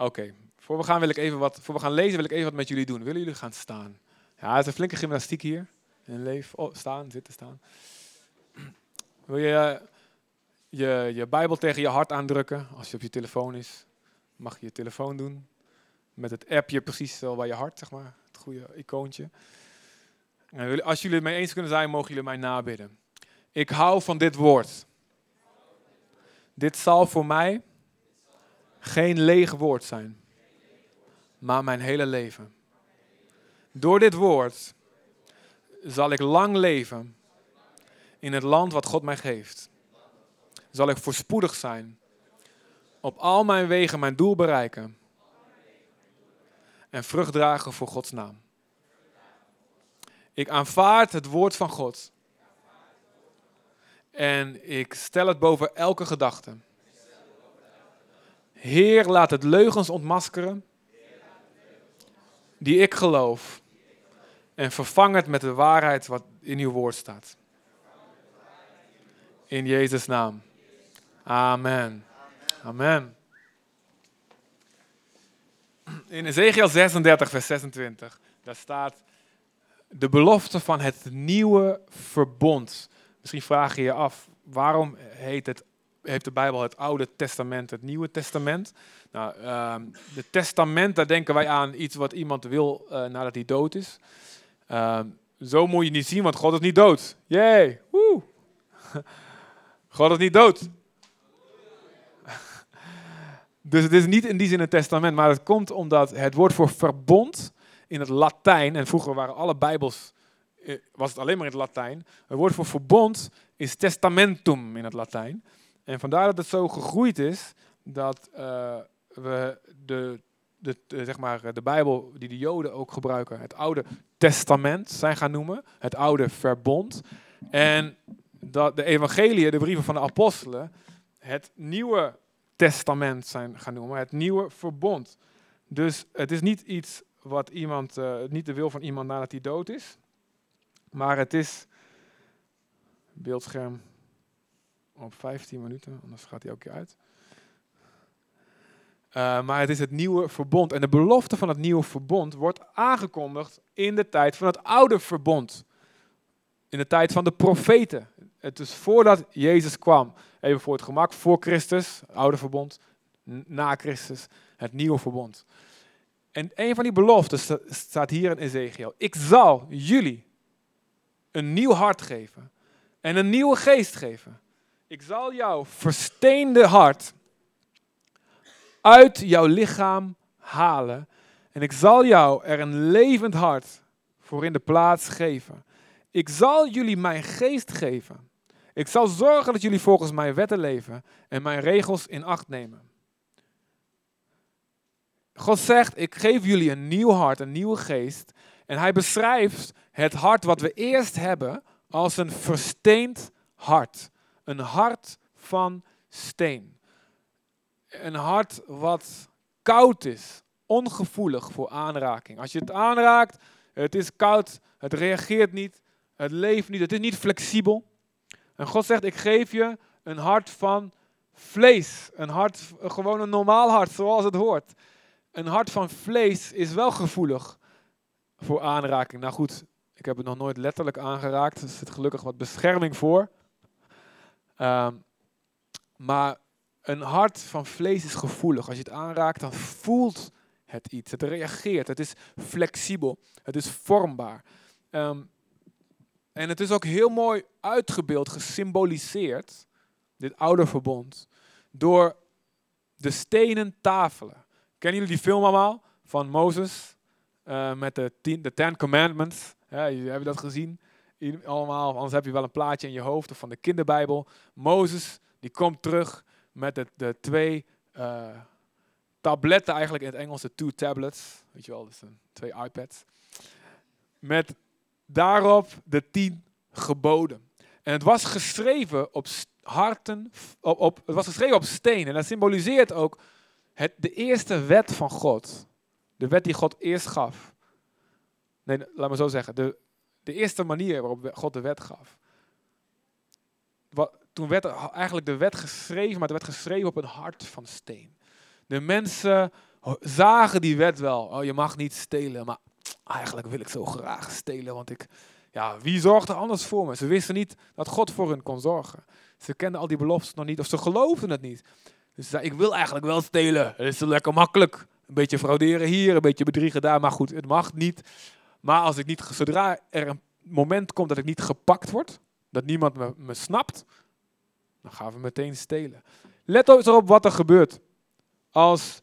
Oké, voor we gaan wil ik even wat, voor we gaan lezen wil ik even wat met jullie doen. Willen jullie gaan staan? Ja, het is een flinke gymnastiek hier in leven. Oh, staan, zitten, staan. Wil je eh, je, je Bijbel tegen je hart aandrukken als je op je telefoon is? Mag je je telefoon doen met het appje precies wel bij je hart, zeg maar, het goede icoontje. En als jullie het mee eens kunnen zijn, mogen jullie mij nabidden. Ik hou van dit woord. Dit zal voor mij geen leeg woord zijn, maar mijn hele leven. Door dit woord zal ik lang leven in het land wat God mij geeft. Zal ik voorspoedig zijn, op al mijn wegen mijn doel bereiken en vrucht dragen voor Gods naam. Ik aanvaard het woord van God en ik stel het boven elke gedachte. Heer, laat het leugens ontmaskeren die ik geloof. En vervang het met de waarheid wat in uw woord staat. In Jezus' naam. Amen. Amen. In Ezekiel 36, vers 26, daar staat de belofte van het nieuwe verbond. Misschien vraag je je af, waarom heet het, heeft de Bijbel het Oude Testament het Nieuwe Testament? Nou, uh, de testament, daar denken wij aan iets wat iemand wil uh, nadat hij dood is. Uh, zo moet je niet zien, want God is niet dood. Jee, woe. God is niet dood. dus het is niet in die zin een testament, maar het komt omdat het woord voor verbond in het Latijn, en vroeger waren alle Bijbels, eh, was het alleen maar in het Latijn. Het woord voor verbond is testamentum in het Latijn. En vandaar dat het zo gegroeid is dat uh, we de, de, de, zeg maar, de Bijbel die de Joden ook gebruiken, het Oude Testament zijn gaan noemen, het Oude Verbond. En dat de Evangelie, de brieven van de apostelen, het Nieuwe Testament zijn gaan noemen, het Nieuwe Verbond. Dus het is niet iets wat iemand, niet de wil van iemand nadat hij dood is, maar het is beeldscherm op 15 minuten, anders gaat hij ook keer uit. Uh, maar het is het nieuwe verbond. En de belofte van het nieuwe verbond wordt aangekondigd in de tijd van het oude verbond. In de tijd van de profeten. Het is voordat Jezus kwam. Even voor het gemak, voor Christus, oude verbond. Na Christus, het nieuwe verbond. En een van die beloftes staat hier in Ezekiel. Ik zal jullie een nieuw hart geven en een nieuwe geest geven. Ik zal jouw versteende hart uit jouw lichaam halen en ik zal jou er een levend hart voor in de plaats geven. Ik zal jullie mijn geest geven. Ik zal zorgen dat jullie volgens mijn wetten leven en mijn regels in acht nemen. God zegt, ik geef jullie een nieuw hart, een nieuwe geest. En hij beschrijft het hart wat we eerst hebben als een versteend hart. Een hart van steen. Een hart wat koud is, ongevoelig voor aanraking. Als je het aanraakt, het is koud, het reageert niet, het leeft niet, het is niet flexibel. En God zegt, ik geef je een hart van vlees. Een hart, gewoon een normaal hart, zoals het hoort een hart van vlees is wel gevoelig voor aanraking. Nou goed, ik heb het nog nooit letterlijk aangeraakt. Er zit gelukkig wat bescherming voor. Ehm, maar een hart van vlees is gevoelig. Als je het aanraakt, dan voelt het iets. Het reageert. Het is flexibel. Het is vormbaar. Ehm, en het is ook heel mooi uitgebeeld, gesymboliseerd, dit oude verbond, door de stenen tafelen. Kennen jullie die film allemaal? Van Mozes uh, met de, tien, de Ten Commandments. Ja, jullie hebben dat gezien. Allemaal, anders heb je wel een plaatje in je hoofd of van de kinderbijbel. Mozes, die komt terug met de, de twee uh, tabletten, eigenlijk in het Engels de two tablets. Weet je wel, dus een, twee iPads. Met daarop de tien geboden. En het was geschreven op harten, op, op, het was geschreven op steen. En dat symboliseert ook het, de eerste wet van God, de wet die God eerst gaf. Nee, laat me zo zeggen. De, de eerste manier waarop God de wet gaf. Wat, toen werd eigenlijk de wet geschreven, maar het werd geschreven op een hart van steen. De mensen zagen die wet wel. Oh, je mag niet stelen, maar eigenlijk wil ik zo graag stelen, want ik, ja, wie zorgt er anders voor me? Ze wisten niet dat God voor hun kon zorgen. Ze kenden al die beloftes nog niet, of ze geloofden het niet. Dus ik wil eigenlijk wel stelen. Het is lekker makkelijk. Een beetje frauderen hier, een beetje bedriegen daar, maar goed, het mag niet. Maar als ik niet, zodra er een moment komt dat ik niet gepakt word, dat niemand me, me snapt, dan gaan we meteen stelen. Let eens op wat er gebeurt. Als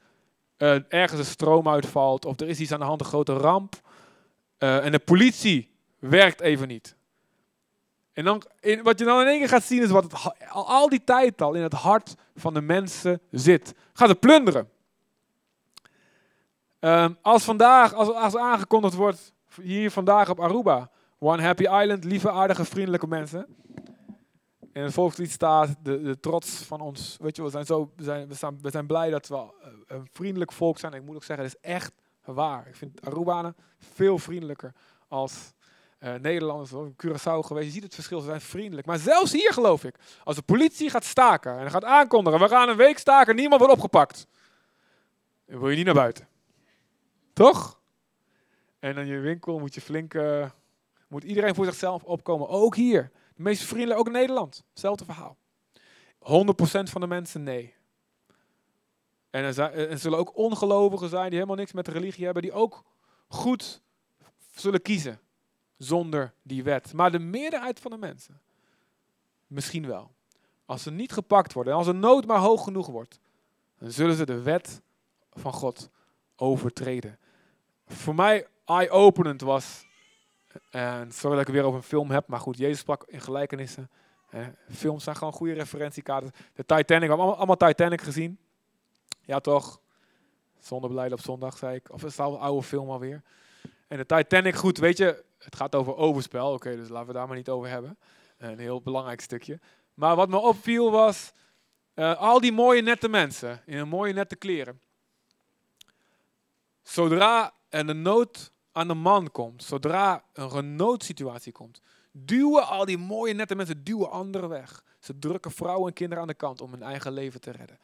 uh, ergens een stroom uitvalt of er is iets aan de hand, een grote ramp. Uh, en de politie werkt even niet. En dan, wat je dan in één keer gaat zien is wat al, al die tijd al in het hart van de mensen zit. Gaat het plunderen. Um, als vandaag, als, als aangekondigd wordt, hier vandaag op Aruba, One Happy Island, lieve, aardige, vriendelijke mensen. In het volkslied staat de, de trots van ons. Weet je, we zijn, zo, we, zijn, we, zijn, we zijn blij dat we een vriendelijk volk zijn. ik moet ook zeggen, het is echt waar. Ik vind Arubanen veel vriendelijker als uh, Nederlanders. Of Curaçao geweest. Je ziet het verschil, ze zijn vriendelijk. Maar zelfs hier geloof ik, als de politie gaat staken en gaat aankondigen, we gaan een week staken, niemand wordt opgepakt. Dan wil je niet naar buiten. Toch? En in je winkel moet je flink, uh, moet iedereen voor zichzelf opkomen. Ook hier. De meest vriendelijk, ook in Nederland. Hetzelfde verhaal. 100% van de mensen nee. En er, er zullen ook ongelovigen zijn die helemaal niks met de religie hebben, die ook goed zullen kiezen zonder die wet. Maar de meerderheid van de mensen, misschien wel. Als ze niet gepakt worden en als de nood maar hoog genoeg wordt, dan zullen ze de wet van God overtreden. Voor mij eye-openend was, en sorry dat ik weer over een film heb, maar goed, Jezus sprak in gelijkenissen. films zijn gewoon goede referentiekaarten. De Titanic, we hebben allemaal, Titanic gezien. Ja toch? Zonder beleid op zondag, zei ik. Of is het al een oude film alweer? En de Titanic, goed, weet je, het gaat over overspel. Oké, dus laten we daar maar niet over hebben. Een heel belangrijk stukje. Maar wat me opviel was, uh, al die mooie nette mensen in een mooie nette kleren. Zodra er een nood aan de man komt, zodra een noodsituatie komt, duwen al die mooie nette mensen, duwen anderen weg. Ze drukken vrouwen en kinderen aan de kant om hun eigen leven te redden.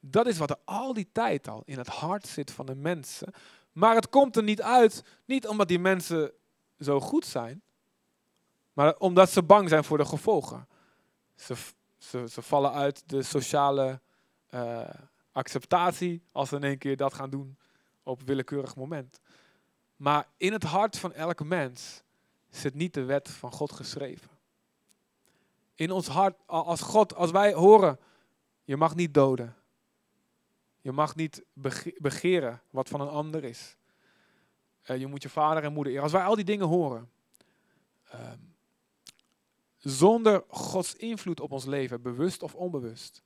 Dat is wat er al die tijd al in het hart zit van de mensen. Maar het komt er niet uit, niet omdat die mensen zo goed zijn, maar omdat ze bang zijn voor de gevolgen. Ze, ze, ze vallen uit de sociale uh, acceptatie als ze in één keer dat gaan doen op willekeurig moment. Maar in het hart van elke mens zit niet de wet van God geschreven. In ons hart, als God, als wij horen, je mag niet doden. Je mag niet begeren wat van een ander is. Uh, je moet je vader en moeder eren. Als wij al die dingen horen, uh, zonder Gods invloed op ons leven, bewust of onbewust,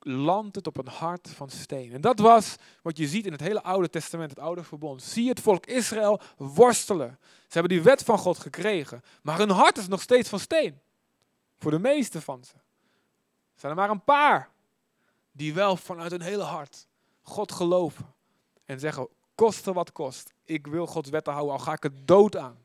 landt het op een hart van steen. En dat was wat je ziet in het hele Oude Testament, het Oude Verbond. Zie het volk Israël worstelen. Ze hebben die wet van God gekregen, maar hun hart is nog steeds van steen. Voor de meeste van ze. Er zijn er maar een paar die wel vanuit hun hele hart God geloven. En zeggen, koste wat kost, ik wil Gods wetten houden, al ga ik het dood aan.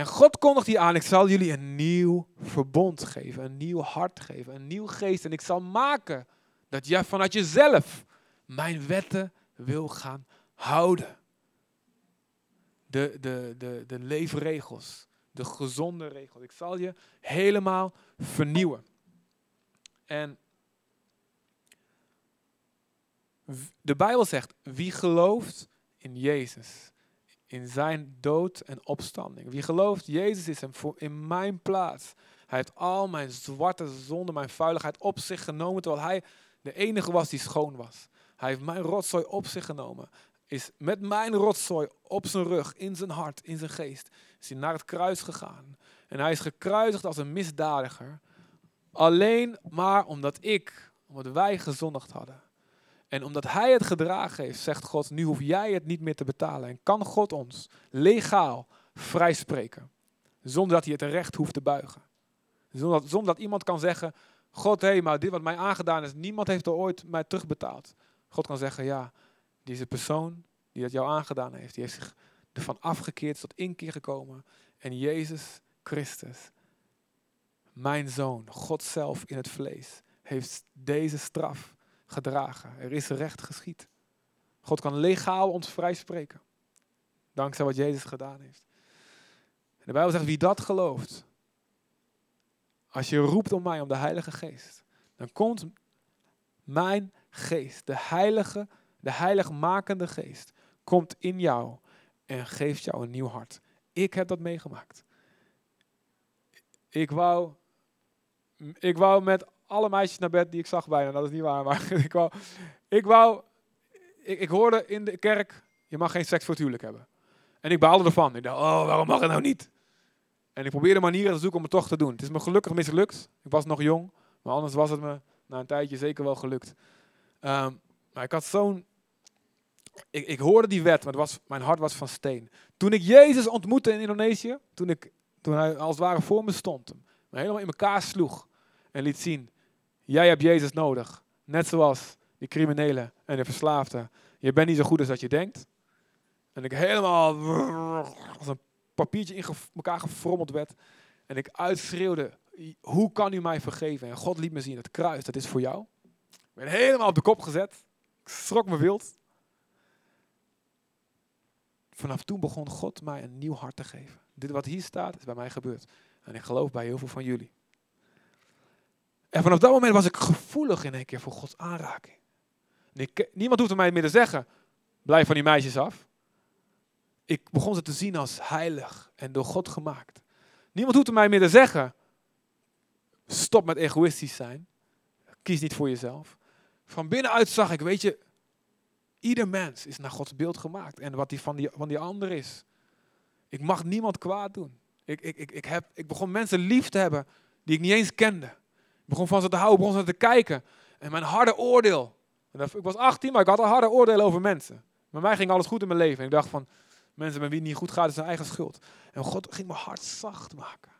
En God kondigt hier aan, ik zal jullie een nieuw verbond geven, een nieuw hart geven, een nieuw geest. En ik zal maken dat jij vanuit jezelf mijn wetten wil gaan houden. De, de, de, de leefregels, de gezonde regels. Ik zal je helemaal vernieuwen. En de Bijbel zegt, wie gelooft in Jezus, in zijn dood en opstanding. Wie gelooft, Jezus is hem voor in mijn plaats. Hij heeft al mijn zwarte zonde, mijn vuiligheid op zich genomen, terwijl hij de enige was die schoon was. Hij heeft mijn rotzooi op zich genomen. Is met mijn rotzooi op zijn rug, in zijn hart, in zijn geest, is hij naar het kruis gegaan. En hij is gekruisigd als een misdadiger. Alleen maar omdat ik, omdat wij gezondigd hadden. En omdat hij het gedragen heeft, zegt God, nu hoef jij het niet meer te betalen. En kan God ons legaal vrijspreken. Zonder dat hij het recht hoeft te buigen. Zonder dat, iemand kan zeggen, God, hé, hey, maar dit wat mij aangedaan is, niemand heeft er ooit mij terugbetaald. God kan zeggen, ja, deze persoon die dat jou aangedaan heeft, die heeft zich ervan afgekeerd, is tot inkeer gekomen. En Jezus Christus, mijn zoon, God zelf in het vlees, heeft deze straf gedragen. Er is recht geschied. God kan legaal ons vrijspreken. Dankzij wat Jezus gedaan heeft. En de Bijbel zegt, wie dat gelooft, als je roept om mij, om de Heilige Geest, dan komt mijn geest, de heilige, de heiligmakende geest, komt in jou en geeft jou een nieuw hart. Ik heb dat meegemaakt. Ik wou, ik wou met alle meisjes naar bed die ik zag bijna, dat is niet waar, maar ik wou, ik wou, ik, ik hoorde in de kerk, je mag geen seks voor het huwelijk hebben. En ik baalde ervan. Ik dacht, oh, waarom mag het nou niet? En ik probeerde manieren te zoeken om het toch te doen. Het is me gelukkig mislukt. Ik was nog jong, maar anders was het me na een tijdje zeker wel gelukt. Ehm, maar ik had zo'n. Ik, ik, hoorde die wet, maar het was, mijn hart was van steen. Toen ik Jezus ontmoette in Indonesië, toen, ik, toen hij als het ware voor me stond, me helemaal in elkaar sloeg en liet zien: Jij hebt Jezus nodig. Net zoals die criminelen en de verslaafden. Je bent niet zo goed als dat je denkt. En ik helemaal als een papiertje in elkaar gefrommeld werd. En ik uitschreeuwde, hoe kan u mij vergeven? En God liet me zien, het kruis, dat is voor jou. Ik ben helemaal op de kop gezet. Ik schrok me wild. Vanaf toen begon God mij een nieuw hart te geven. Dit wat hier staat, is bij mij gebeurd. En ik geloof bij heel veel van jullie. En vanaf dat moment was ik gevoelig in één keer voor Gods aanraking. niemand hoefde mij meer te zeggen, blijf van die meisjes af ik begon ze te zien als heilig en door God gemaakt. Niemand hoefde mij meer te zeggen, stop met egoïstisch zijn. Kies niet voor jezelf. Van binnenuit zag ik, weet je, ieder mens is naar Gods beeld gemaakt. En wat die van, die van die ander is. Ik mag niemand kwaad doen. Ik, ik, ik, ik, heb, ik begon mensen lief te hebben die ik niet eens kende. Begon van ze te houden, begon ze te kijken. En mijn harde oordeel. Ik was 18, maar ik had een harde oordeel over mensen. Bij mij ging alles goed in mijn leven. En ik dacht van, Mensen met wie het niet goed gaat, is zijn eigen schuld. En God ging mijn hart zacht maken.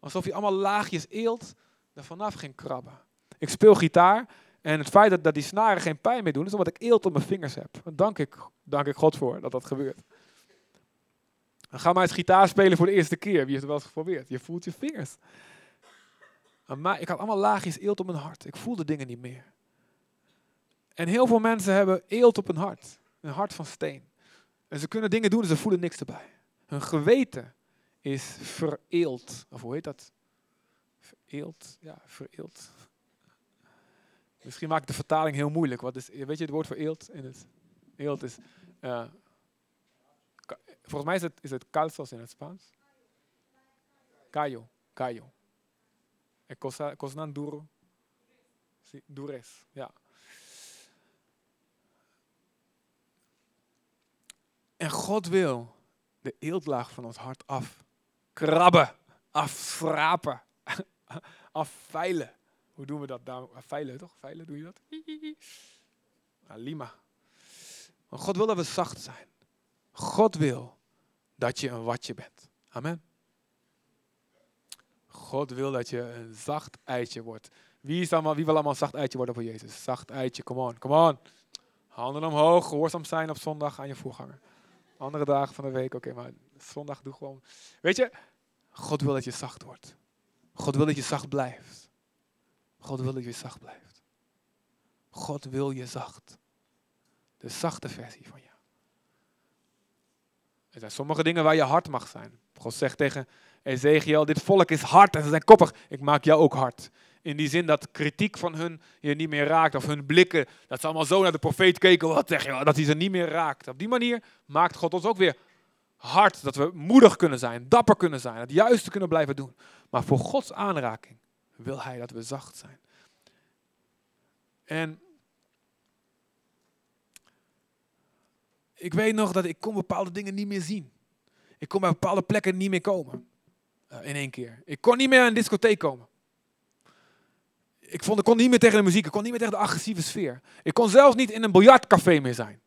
Alsof hij allemaal laagjes eelt er vanaf ging krabben. Ik speel gitaar en het feit dat, dat die snaren geen pijn meer doen, is omdat ik eelt op mijn vingers heb. Dank ik, dank ik God voor dat dat gebeurt. Dan ga maar eens gitaar spelen voor de eerste keer. Wie heeft het wel eens geprobeerd? Je voelt je vingers. Maar ik had allemaal laagjes eelt op mijn hart. Ik voelde dingen niet meer. En heel veel mensen hebben eelt op hun hart. Een hart van steen. En ze kunnen dingen doen en ze voelen niks erbij. Hun geweten is vereeld. Of hoe heet dat? Vereeld? Ja, vereeld. Misschien maak ik de vertaling heel moeilijk. Wat is, weet je het woord vereeld? In het, eelt is... Uh, volgens mij is het, is het calzos in het Spaans. Cayo. Cayo. En cosnan duro. Dures. Ja. En God wil de eeltlaag van ons hart afkrabben, afschrapen, afveilen. Hoe doen we dat? Nou, veilen toch? Veilen, doe je dat? Ah, lima. God wil dat we zacht zijn. God wil dat je een watje bent. Amen. God wil dat je een zacht eitje wordt. Wie, is allemaal, wie wil allemaal een zacht eitje worden voor Jezus? Zacht eitje, come on, come on. Handen omhoog, gehoorzaam zijn op zondag aan je voorganger. Andere dagen van de week, oké, maar zondag doe gewoon. Weet je, God wil dat je zacht wordt. God wil dat je zacht blijft. God wil dat je zacht blijft. God wil je zacht. De zachte versie van jou. Er zijn sommige dingen waar je hard mag zijn. God zegt tegen Ezekiel, dit volk is hard en ze zijn koppig. Ik maak jou ook hard. In die zin dat kritiek van hun je niet meer raakt. Of hun blikken, dat ze allemaal zo naar de profeet keken. Wat zeg je, dat hij ze niet meer raakt. Op die manier maakt God ons ook weer hard. Dat we moedig kunnen zijn, dapper kunnen zijn. Het juiste kunnen blijven doen. Maar voor Gods aanraking wil hij dat we zacht zijn. En ik weet nog dat ik kon bepaalde dingen niet meer zien. Ik kon bij bepaalde plekken niet meer komen. Uh, in één keer. Ik kon niet meer aan een discotheek komen ik, vond, ik kon niet meer tegen de muziek, ik kon niet meer tegen de agressieve sfeer. Ik kon zelfs niet in een biljartcafé meer zijn.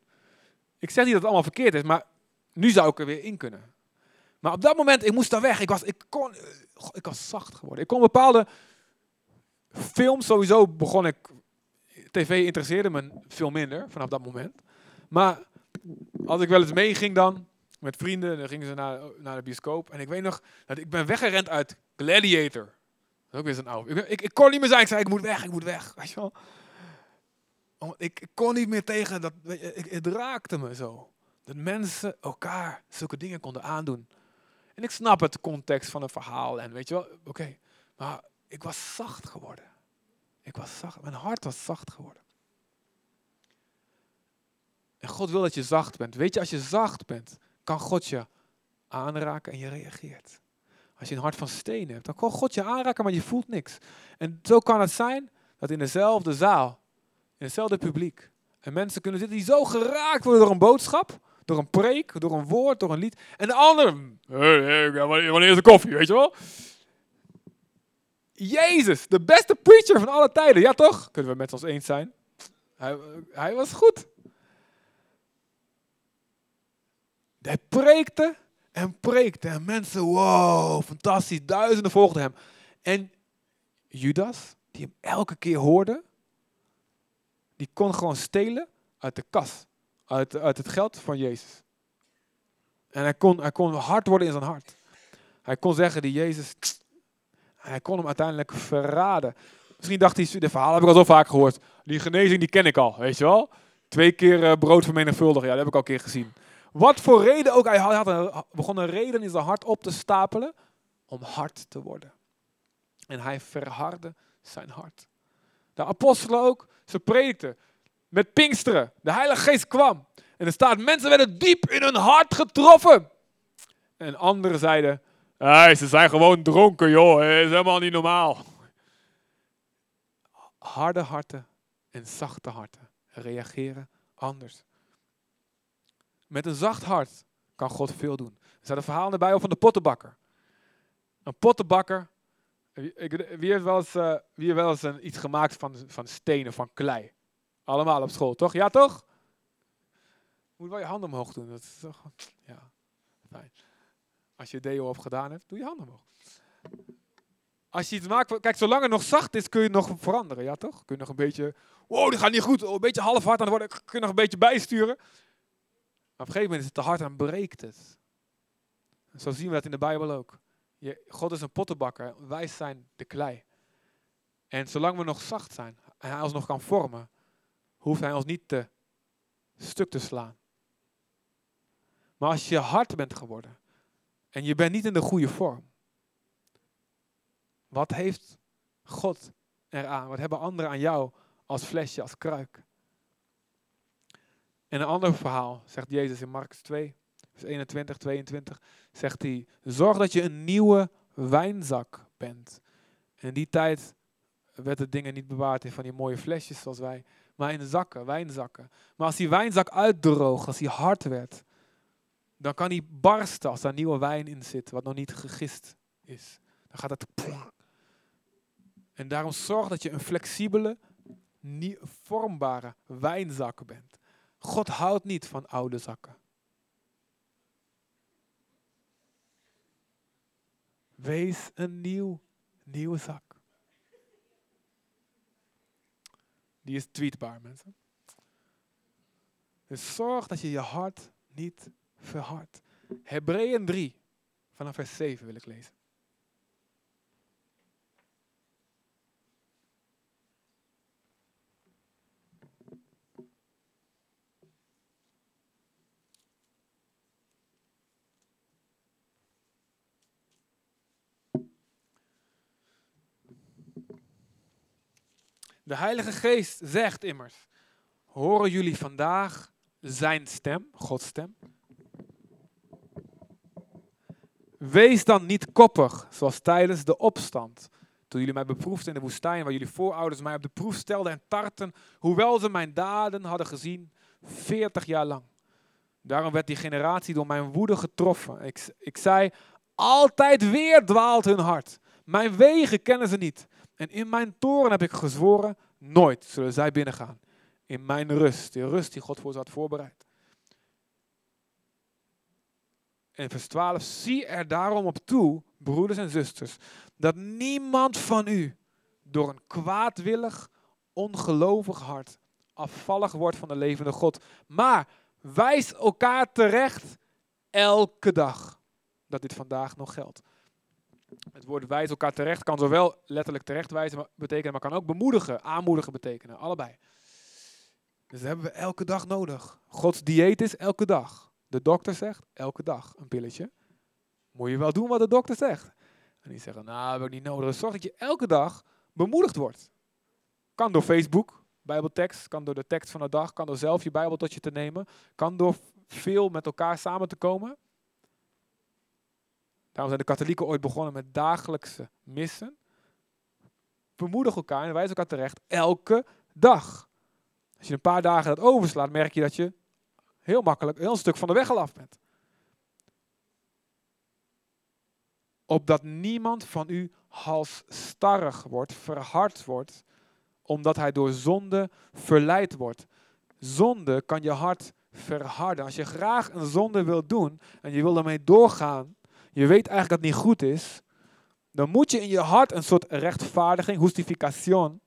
Ik zeg niet dat het allemaal verkeerd is, maar nu zou ik er weer in kunnen. Maar op dat moment, ik moest daar weg. Ik was, ik kon, ik was zacht geworden. Ik kon bepaalde films, sowieso begon ik, tv interesseerde me veel minder vanaf dat moment. Maar als ik wel eens meeging dan, met vrienden, dan gingen ze naar, naar de bioscoop. En ik weet nog, dat ik ben weggerend uit Gladiator. Dat is ook weer zo'n oude. Ik, ik, kon niet meer zijn. Ik zei, ik moet weg, ik moet weg. Weet je wel? ik, ik kon niet meer tegen dat. Het raakte me zo. Dat mensen elkaar zulke dingen konden aandoen. En ik snap het context van een verhaal en weet je wel, oké. maar ik was zacht geworden. Ik was zacht. Mijn hart was zacht geworden. En God wil dat je zacht bent. Weet je, als je zacht bent, kan God je aanraken en je reageert. Als je een hart van steen hebt, dan kan God je aanraken, maar je voelt niks. En zo kan het zijn dat in dezelfde zaal, in hetzelfde publiek, en mensen kunnen zitten die zo geraakt worden door een boodschap, door een preek, door een woord, door een lied. En de ander, wanneer is de koffie, weet je wel? Jezus, de beste preacher van alle tijden. Ja toch? Kunnen we met ons eens zijn? Hij, hij was goed. Hij preekte en preekte. En mensen, wow, fantastisch. Duizenden volgden hem. En Judas, die hem elke keer hoorde, die kon gewoon stelen uit de kas. Uit, uit het geld van Jezus. En hij kon, hij kon hard worden in zijn hart. Hij kon zeggen, die Jezus, hij kon hem uiteindelijk verraden. Misschien dacht hij, de verhaal heb ik al zo vaak gehoord. Die genezing die ken ik al, weet je wel. Twee keer uh, brood vermenigvuldigen, ja, dat heb ik al een keer gezien. Wat voor reden ook, hij had een, begon een reden in zijn hart op te stapelen om hard te worden. En hij verhardde zijn hart. De apostelen ook, ze predikten met Pinksteren. De Heilige Geest kwam. En er staat, mensen werden diep in hun hart getroffen. En anderen zeiden, hey, ze zijn gewoon dronken joh, is helemaal niet normaal. Harde harten en zachte harten reageren anders. Met een zacht hart kan God veel doen. Er staat een verhaal erbij over de pottenbakker. Een pottenbakker. Wie heeft wel eens, uh, wie heeft wel eens een, iets gemaakt van, van stenen, van klei? Allemaal op school, toch? Ja, toch? Moet wel je handen omhoog doen. Dat is toch, ja. Als je deo op gedaan hebt, doe je handen omhoog. Als je iets maakt, kijk, zolang het nog zacht is, kun je nog veranderen, ja toch? Kun je nog een beetje, wow, die gaat niet goed, oh, een beetje half hard aan worden, kun je nog een beetje bijsturen. Op een gegeven moment is het te hard en breekt het. zo zien we dat in de Bijbel ook. Je, God is een pottenbakker, wij zijn de klei. En zolang we nog zacht zijn en hij ons nog kan vormen, hoeft hij ons niet te stuk te slaan. Maar als je hard bent geworden en je bent niet in de goede vorm, wat heeft God eraan? Wat hebben anderen aan jou als flesje, als kruik? En een ander verhaal zegt Jezus in Marcus 2, vers 21, 22, zegt hij, zorg dat je een nieuwe wijnzak bent. En in die tijd werden dingen niet bewaard in van die mooie flesjes zoals wij, maar in zakken, wijnzakken. Maar als die wijnzak uitdroogt, als die hard werd, dan kan die barsten als daar nieuwe wijn in zit, wat nog niet gegist is. Dan gaat het. En daarom zorg dat je een flexibele, vormbare wijnzak bent. God houdt niet van oude zakken. Wees een nieuw, nieuwe zak. Die is tweetbaar, mensen. Dus zorg dat je je hart niet verhardt. Hebreeën 3, vanaf vers 7 wil ik lezen. De Heilige Geest zegt immers, horen jullie vandaag zijn stem, Gods stem? Wees dan niet koppig, zoals tijdens de opstand. Toen jullie mij beproefden in de woestijn, waar jullie voorouders mij op de proef stelden en tarten, hoewel ze mijn daden hadden gezien, 40 jaar lang. Daarom werd die generatie door mijn woede getroffen. Ik, ik zei, altijd weer dwaalt hun hart. Mijn wegen kennen ze niet. En in mijn toren heb ik gezworen, nooit zullen zij binnengaan. In mijn rust, de rust die God voor ze had voorbereid. En vers 12, zie er daarom op toe, broeders en zusters, dat niemand van u door een kwaadwillig, ongelovig hart afvallig wordt van de levende God. Maar wijs elkaar terecht elke dag dat dit vandaag nog geldt. Het woord wijzen elkaar terecht kan zowel letterlijk terechtwijzen betekenen, maar kan ook bemoedigen, aanmoedigen betekenen. Allebei. Dus dat hebben we elke dag nodig. Gods dieet is elke dag. De dokter zegt elke dag een pilletje. Moet je wel doen wat de dokter zegt. En die zeggen, nou, heb ik niet nodig. Dus zorg dat je elke dag bemoedigd wordt. Kan door Facebook, Bijbeltekst, kan door de tekst van de dag, kan door zelf je Bijbel tot je te nemen, kan door veel met elkaar samen te komen. Daarom zijn de katholieken ooit begonnen met dagelijkse missen. Bemoedig elkaar en wijs elkaar terecht elke dag. Als je een paar dagen dat overslaat, merk je dat je heel makkelijk een heel stuk van de weg al af bent. Opdat niemand van u halsstarrig wordt, verhard wordt, omdat hij door zonde verleid wordt. Zonde kan je hart verharden. Als je graag een zonde wilt doen en je wil ermee doorgaan, je weet eigenlijk dat het niet goed is, dan moet je in je hart een soort rechtvaardiging, justification,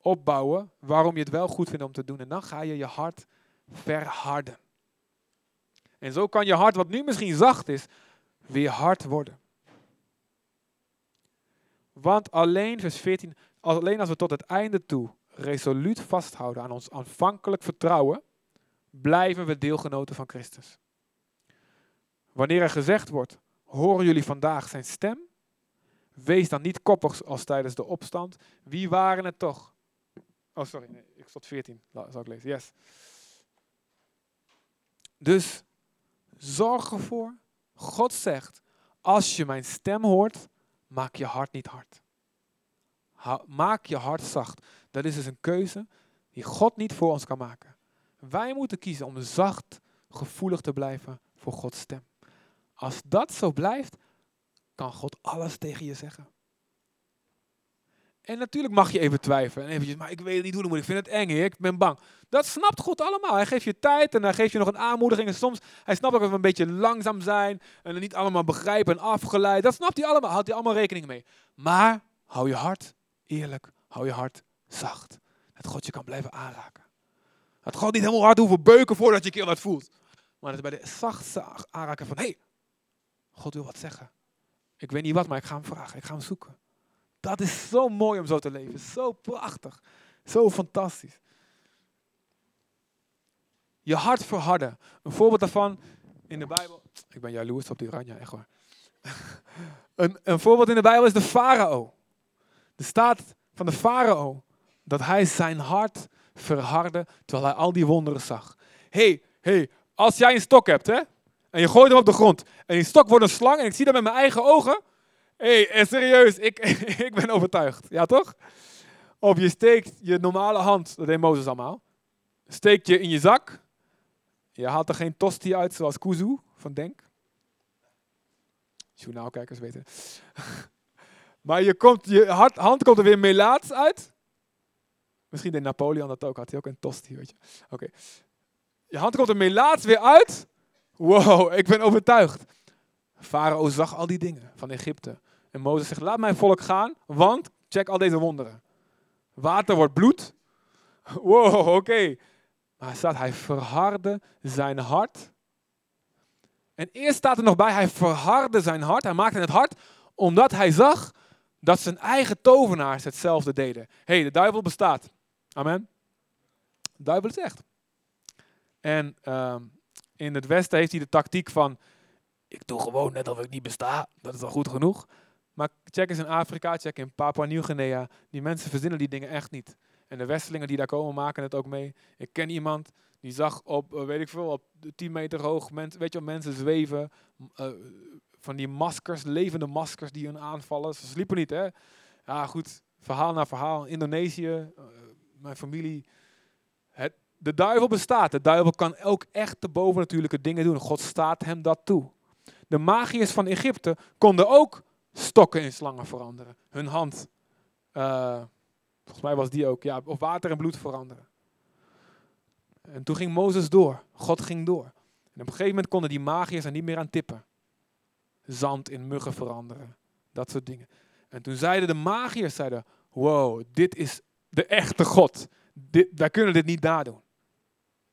opbouwen waarom je het wel goed vindt om te doen. En dan ga je je hart verharden. En zo kan je hart, wat nu misschien zacht is, weer hard worden. Want alleen, vers 14, alleen als we tot het einde toe resoluut vasthouden aan ons aanvankelijk vertrouwen, blijven we deelgenoten van Christus. Wanneer er gezegd wordt, horen jullie vandaag zijn stem? Wees dan niet koppig als tijdens de opstand. Wie waren het toch? Oh, sorry, ik stond 14. Zal ik lezen? Yes. Dus zorg ervoor. God zegt, als je mijn stem hoort, maak je hart niet hard. Maak je hart zacht. Dat is dus een keuze die God niet voor ons kan maken. Wij moeten kiezen om zacht, gevoelig te blijven voor Gods stem. Als dat zo blijft, kan God alles tegen je zeggen. En natuurlijk mag je even twijfelen. En eventjes, maar ik weet niet hoe dat moet. Ik vind het eng. Ik ben bang. Dat snapt God allemaal. Hij geeft je tijd en dan geeft je nog een aanmoediging. En soms, hij snapt ook dat we een beetje langzaam zijn. En niet allemaal begrijpen en afgeleid. Dat snapt hij allemaal. Houdt hij allemaal rekening mee. Maar hou je hart eerlijk. Hou je hart zacht. Dat God je kan blijven aanraken. Dat God niet helemaal hard hoeven beuken voordat je keel wat voelt. Maar dat bij de zachtste aanraken van, hé, hey, God wil wat zeggen. Ik weet niet wat, maar ik ga hem vragen. Ik ga hem zoeken. Dat is zo mooi om zo te leven. Zo prachtig. Zo fantastisch. Je hart verharden. Een voorbeeld daarvan in de Bijbel. Ik ben jaloers op die Ranja, echt waar. een, een voorbeeld in de Bijbel is de farao. Er staat van de farao dat hij zijn hart verhardde terwijl hij al die wonderen zag. hey, hey, als jij een stok hebt hè, en je gooit hem op de grond en die stok wordt een slang en ik zie dat met mijn eigen ogen, Hé, hey, serieus, ik, ik ben overtuigd. Ja, toch? Of je steekt je normale hand, dat deed Mozes allemaal, steek je in je zak. Je haalt er geen tosti uit zoals Kuzu van Denk. Journaalkijkers weten. maar je, komt, je hand komt er weer melaats uit. Misschien deed Napoleon dat ook, had hij ook een tosti, weet je. Oké. Je hand komt er melaats weer uit. Wow, ik ben overtuigd. Farao zag al die dingen van Egypte. En Mozes zegt, laat mijn volk gaan, want check al deze wonderen. Water wordt bloed. Wow, oké. Maar staat, hij verhardde zijn hart. En eerst staat er nog bij, hij verhardde zijn hart. Hij maakte het hart omdat hij zag dat zijn eigen tovenaars hetzelfde deden. Hé, hey, de duivel bestaat. Amen. De duivel is echt. En ehm, in het Westen heeft hij de tactiek van, ik doe gewoon net alsof ik niet besta. Dat is al goed genoeg. Maar check eens in Afrika, check in Papua Nieuw-Guinea. Die mensen verzinnen die dingen echt niet. En de Westelingen die daar komen maken het ook mee. Ik ken iemand die zag op, eh, weet ik veel, op 10 meter hoog, mensen, weet je mensen zweven. Uh, van die maskers, levende maskers die hun aanvallen. Ze sliepen niet, hè. Ja, goed, verhaal na verhaal. Indonesië, uh, mijn familie. De duivel bestaat. De duivel kan ook echt de bovennatuurlijke dingen doen. God staat hem dat toe. De magiërs van Egypte konden ook stokken in slangen veranderen. Hun hand, uh, volgens mij was die ook, ja, of water en bloed veranderen. En toen ging Mozes door. God ging door. En op een gegeven moment konden die magiërs er niet meer aan tippen. Zand in muggen veranderen. Dat soort dingen. En toen zeiden de magiërs, zeiden, wow, dit is de echte God. Dit, wij kunnen dit niet nadoen.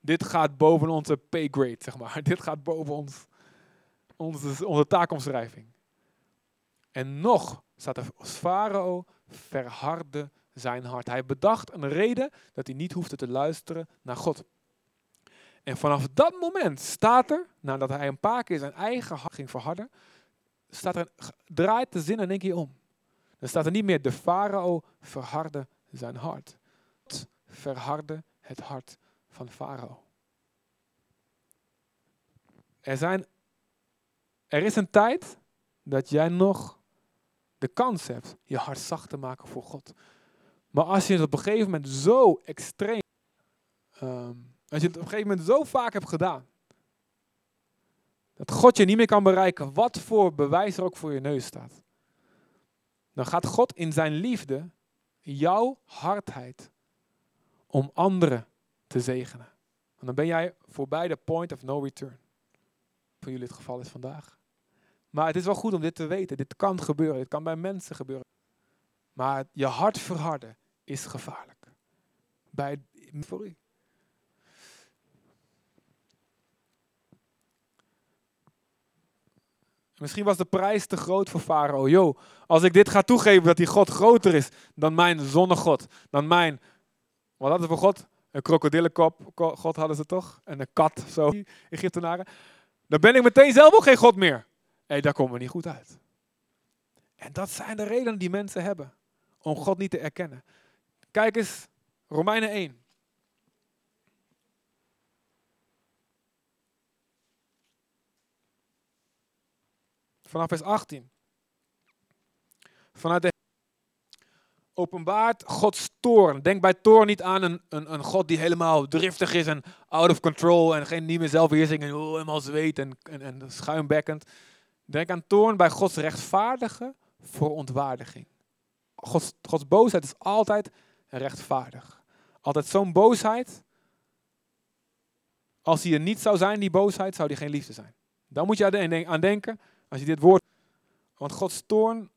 Dit gaat boven onze pay grade, zeg maar. Dit gaat boven ons, onze, onze taakomschrijving. En nog staat er, Farao verhardde zijn hart. Hij bedacht een reden dat hij niet hoefde te luisteren naar God. En vanaf dat moment staat er, nadat hij een paar keer zijn eigen hart ging verharden, staat er, draait de zin in één keer om. Dan staat er niet meer de farao verhardde zijn hart. Het verhardde het hart van farao. Er, zijn, er is een tijd dat jij nog de kans hebt je hart zacht te maken voor God. Maar als je het op een gegeven moment zo extreem, ehm, als je het op een gegeven moment zo vaak hebt gedaan, dat God je niet meer kan bereiken, wat voor bewijs er ook voor je neus staat, dan gaat God in zijn liefde jouw hardheid om anderen te zegenen. En dan ben jij voorbij de point of no return. Voor jullie het geval is vandaag. Maar het is wel goed om dit te weten. Dit kan gebeuren. Dit kan bij mensen gebeuren. Maar je hart verharden is gevaarlijk. Bij, voor u. Misschien was de prijs te groot voor Farao. Yo, als ik dit ga toegeven dat die God groter is dan mijn zonnegod, dan mijn, wat hadden ze voor God? Een krokodillenkop, God hadden ze toch? En een kat, zo, Egyptenaren. Dan ben ik meteen zelf ook geen God meer. Hé, daar komen we niet goed uit. En dat zijn de redenen die mensen hebben om God niet te erkennen. Kijk eens, Romeinen 1. Vanaf vers 18. Vanuit de openbaart Gods toorn. Denk bij toorn niet aan een, een, een God die helemaal driftig is en out of control en geen niet meer zelfbeheersing en oh, helemaal zweet en, en, en schuimbekkend. Denk aan toorn bij Gods rechtvaardige verontwaardiging. Gods, Gods boosheid is altijd rechtvaardig. Altijd zo'n boosheid. Als hij er niet zou zijn, die boosheid, zou die geen liefde zijn. Dan moet je aan denken, als je dit woord. Want Gods toorn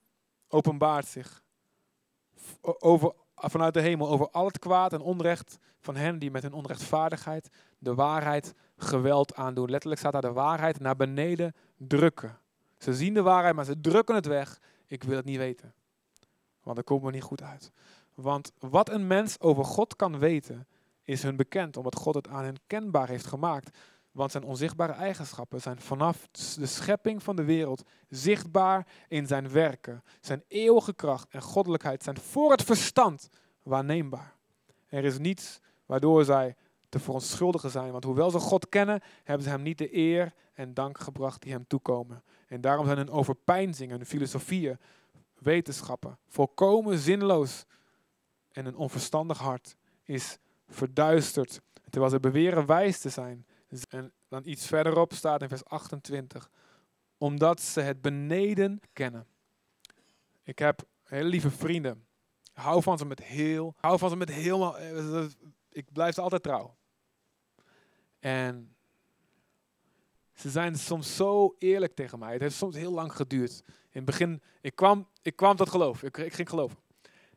openbaart zich over, vanuit de hemel over al het kwaad en onrecht van hen die met hun onrechtvaardigheid de waarheid geweld aandoen. Letterlijk staat daar de waarheid naar beneden drukken. Ze zien de waarheid, maar ze drukken het weg. Ik wil het niet weten. Want daar komen we niet goed uit. Want wat een mens over God kan weten, is hun bekend, omdat God het aan hen kenbaar heeft gemaakt. Want zijn onzichtbare eigenschappen zijn vanaf de schepping van de wereld zichtbaar in zijn werken. Zijn eeuwige kracht en goddelijkheid zijn voor het verstand waarneembaar. Er is niets waardoor zij te verontschuldigen zijn. Want hoewel ze God kennen, hebben ze hem niet de eer en dank gebracht die hem toekomen. En daarom zijn hun overpeinzingen, hun filosofieën, wetenschappen volkomen zinloos. En een onverstandig hart is verduisterd. Terwijl ze beweren wijs te zijn, en dan iets verderop staat in vers 28. Omdat ze het beneden kennen. Ik heb hele lieve vrienden. Ik hou van ze met heel, hou van ze met helemaal, eh, ik blijf ze altijd trouw. En ze zijn soms zo eerlijk tegen mij. Het heeft soms heel lang geduurd. In het begin, ik kwam, ik kwam tot geloof. Ik, ik ging geloven.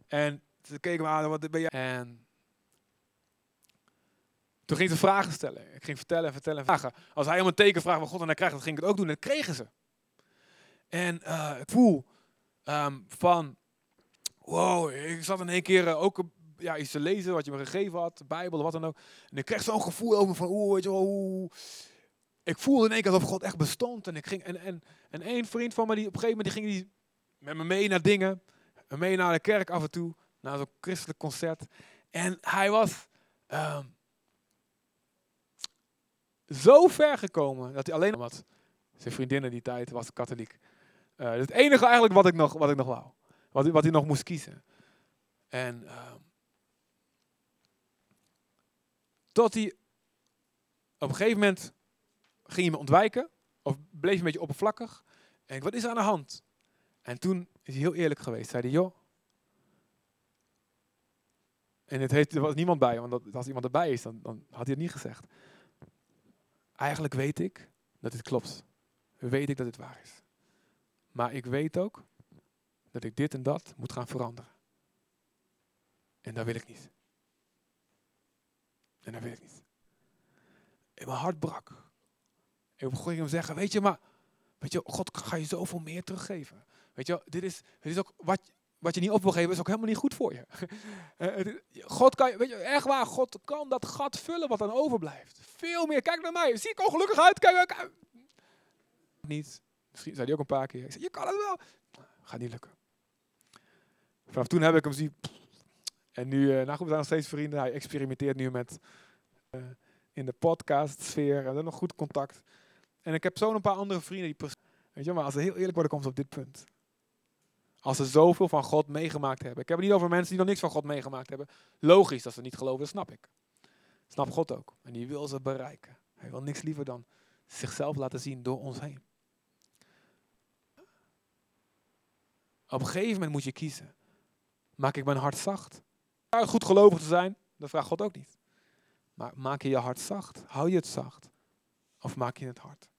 En ze keken me aan, wat ben jij? En toen ging ze vragen stellen. Ik ging vertellen en vertellen en vragen. Als hij om een teken vraagt van God en hij krijgt, dan ging ik het ook doen. En dat kregen ze. En uh, ik voel van, wow, ik zat in één keer uh, ook ja, iets te lezen wat je me gegeven had, de Bijbel wat dan ook. En ik kreeg zo'n gevoel over van, oeh, weet je wel, oeh. Ik voelde in één keer alsof God echt bestond. En, ik ging, en, en, en één vriend van me, die op een gegeven moment die ging die met me mee naar dingen. Mee naar de kerk af en toe, naar zo'n christelijk concert. En hij was... Um, zo ver gekomen dat hij alleen had. Zijn vriendin in die tijd was katholiek. Uh, het enige eigenlijk wat ik nog, wat ik nog wou. Wat, wat hij nog moest kiezen. En uh, tot hij op een gegeven moment ging hij me ontwijken. Of bleef een beetje oppervlakkig. En ik, wat is er aan de hand? En toen is hij heel eerlijk geweest. Zei hij, joh. En het heeft, er was niemand bij, want als iemand erbij is, dan, dan had hij het niet gezegd. Eigenlijk weet ik dat dit klopt. Weet ik dat dit waar is. Maar ik weet ook dat ik dit en dat moet gaan veranderen. En dat wil ik niet. En dat wil ik niet. En mijn hart brak. En op een hem zeggen, weet je, maar weet je, God ga je zoveel meer teruggeven. Weet je, dit is, dit is ook wat, wat je niet op wil geven is ook helemaal niet goed voor je. Eh, God kan, weet je, echt waar, God kan dat gat vullen wat dan overblijft. Veel meer. Kijk naar mij. Zie ik ongelukkig uit? Kijk, kijk. Niet. Misschien zei hij ook een paar keer. Ik zei, je kan het wel. Gaat niet lukken. Vanaf toen heb ik hem zien. En nu, uh, nou goed, we zijn nog steeds vrienden. Hij experimenteert nu met uh, in de podcast sfeer. We hebben nog goed contact. En ik heb zo een paar andere vrienden die Weet je, maar als we heel eerlijk worden, komt het op dit punt. Als ze zoveel van God meegemaakt hebben. Ik heb het niet over mensen die nog niks van God meegemaakt hebben. Logisch dat ze niet geloven, snap ik. Snap God ook. En die wil ze bereiken. Hij wil niks liever dan zichzelf laten zien door ons heen. Op een gegeven moment moet je kiezen. Maak ik mijn hart zacht? Goed gelovig te zijn, dat vraagt God ook niet. Maar maak je je hart zacht? Hou je het zacht? Of maak je het hard?